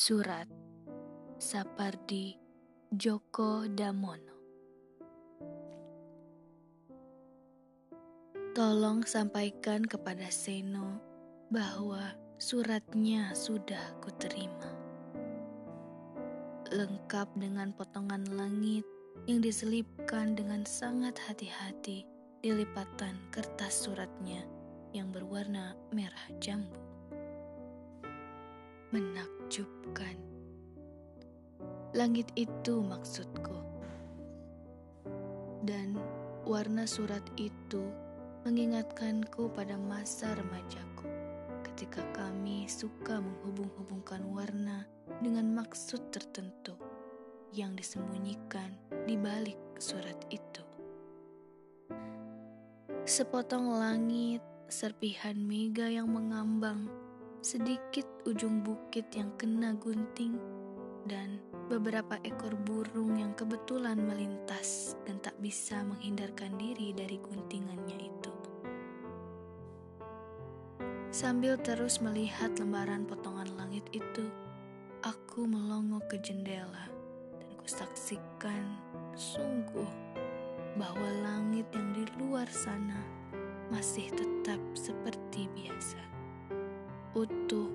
Surat Sapardi Djoko Damono Tolong sampaikan kepada Seno bahwa suratnya sudah kuterima. Lengkap dengan potongan langit yang diselipkan dengan sangat hati-hati di lipatan kertas suratnya yang berwarna merah jambu menakjubkan. Langit itu maksudku. Dan warna surat itu mengingatkanku pada masa remajaku ketika kami suka menghubung-hubungkan warna dengan maksud tertentu yang disembunyikan di balik surat itu. Sepotong langit, serpihan mega yang mengambang sedikit ujung bukit yang kena gunting, dan beberapa ekor burung yang kebetulan melintas dan tak bisa menghindarkan diri dari guntingannya itu. Sambil terus melihat lembaran potongan langit itu, aku melongo ke jendela dan kusaksikan sungguh bahwa langit yang di luar sana masih tetap biasa utuh,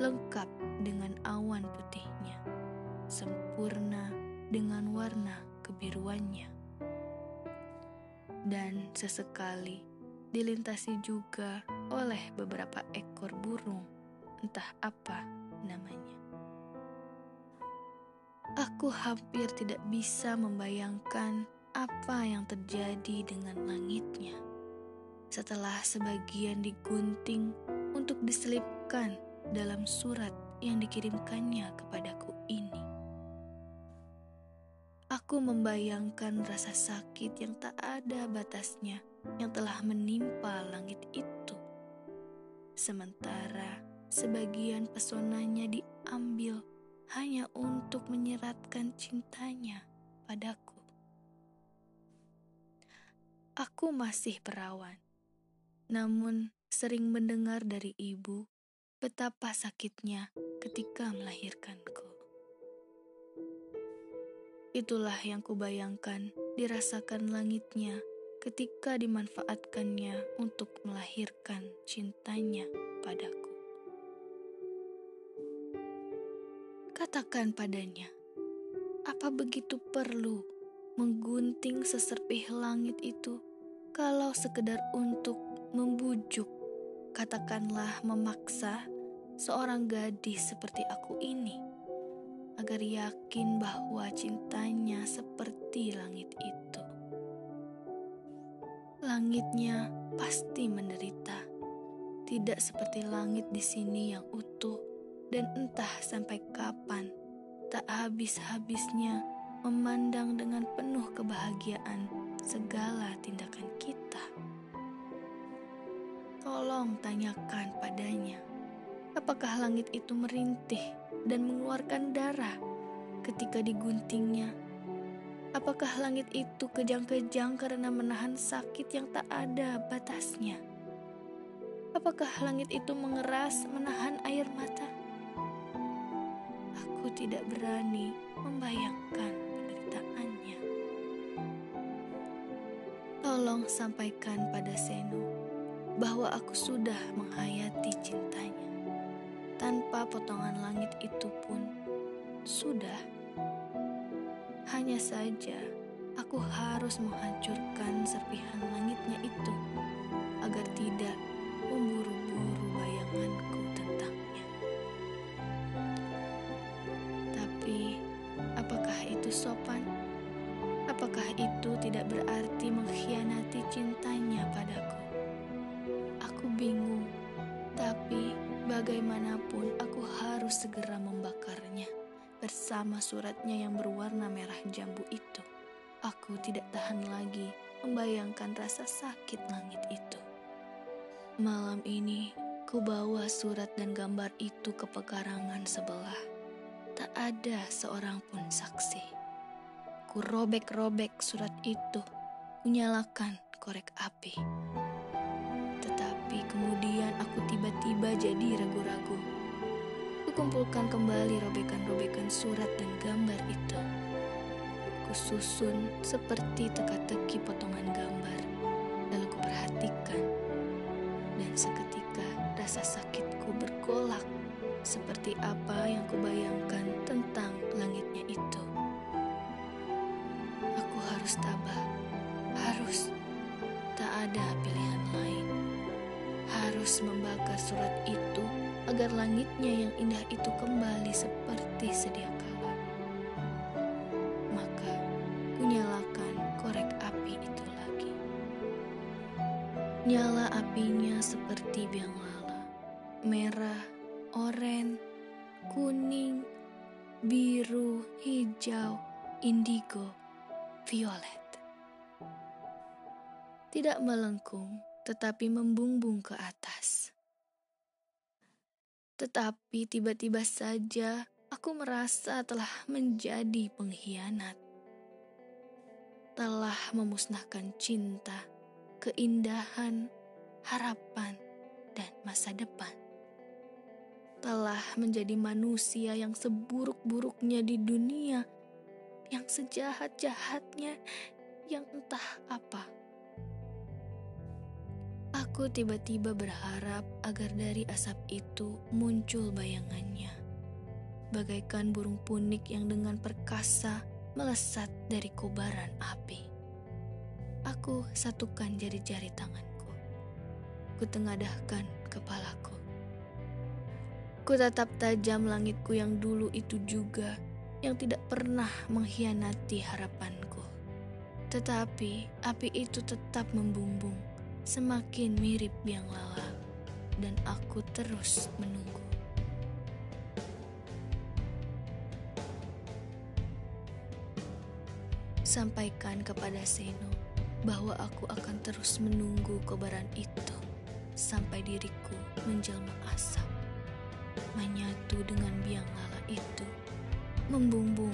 lengkap dengan awan putihnya, sempurna dengan warna kebiruannya. Dan sesekali dilintasi juga oleh beberapa ekor burung, entah apa namanya. Aku hampir tidak bisa membayangkan apa yang terjadi dengan langitnya. Setelah sebagian digunting untuk diselipkan dalam surat yang dikirimkannya kepadaku ini. Aku membayangkan rasa sakit yang tak ada batasnya yang telah menimpa langit itu. Sementara sebagian pesonanya diambil hanya untuk menyeratkan cintanya padaku. Aku masih perawan, namun sering mendengar dari ibu betapa sakitnya ketika melahirkanku. Itulah yang kubayangkan dirasakan langitnya ketika dimanfaatkannya untuk melahirkan cintanya padaku. Katakan padanya, apa begitu perlu menggunting seserpih langit itu kalau sekedar untuk membujuk katakanlah memaksa seorang gadis seperti aku ini agar yakin bahwa cintanya seperti langit itu. Langitnya pasti menderita, tidak seperti langit di sini yang utuh dan entah sampai kapan tak habis-habisnya memandang dengan penuh kebahagiaan segala tindakan kita. Tolong tanyakan padanya, apakah langit itu merintih dan mengeluarkan darah ketika diguntingnya? Apakah langit itu kejang-kejang karena menahan sakit yang tak ada batasnya? Apakah langit itu mengeras menahan air mata? Aku tidak berani membayangkan penderitaannya. Tolong sampaikan pada Seno bahwa aku sudah menghayati cintanya. Tanpa potongan langit itu pun sudah. Hanya saja aku harus menghancurkan serpihan langitnya itu agar tidak memburu-buru bayanganku tentangnya. Tapi apakah itu sopan? Apakah itu tidak berarti mengkhianati cintanya padaku? Bagaimanapun aku harus segera membakarnya bersama suratnya yang berwarna merah jambu itu. Aku tidak tahan lagi membayangkan rasa sakit langit itu. Malam ini, ku bawa surat dan gambar itu ke pekarangan sebelah. Tak ada seorang pun saksi. Ku robek-robek surat itu, kunyalakan korek api. Aku tiba-tiba jadi ragu-ragu. kumpulkan kembali robekan-robekan surat dan gambar itu. Kususun seperti teka-teki potongan gambar, lalu kuperhatikan. Dan seketika rasa sakitku bergolak seperti apa yang kubayangkan tentang langitnya itu. Aku harus tabah, harus tak ada pilihan. Harus membakar surat itu agar langitnya yang indah itu kembali seperti sedia kala. Maka kunyalakan korek api itu lagi. Nyala apinya seperti biang lala, merah, oren, kuning, biru, hijau, indigo, violet. Tidak melengkung, tetapi membumbung ke atas. Tetapi tiba-tiba saja aku merasa telah menjadi pengkhianat. Telah memusnahkan cinta, keindahan, harapan, dan masa depan. Telah menjadi manusia yang seburuk-buruknya di dunia, yang sejahat-jahatnya, yang entah apa. Aku tiba-tiba berharap agar dari asap itu muncul bayangannya. Bagaikan burung punik yang dengan perkasa melesat dari kobaran api. Aku satukan jari-jari tanganku. Kutengadahkan kepalaku. Ku tatap tajam langitku yang dulu itu juga, yang tidak pernah mengkhianati harapanku. Tetapi api itu tetap membumbung semakin mirip biang lala, dan aku terus menunggu. Sampaikan kepada Seno bahwa aku akan terus menunggu kobaran itu sampai diriku menjelma asap, menyatu dengan biang lala itu, membumbung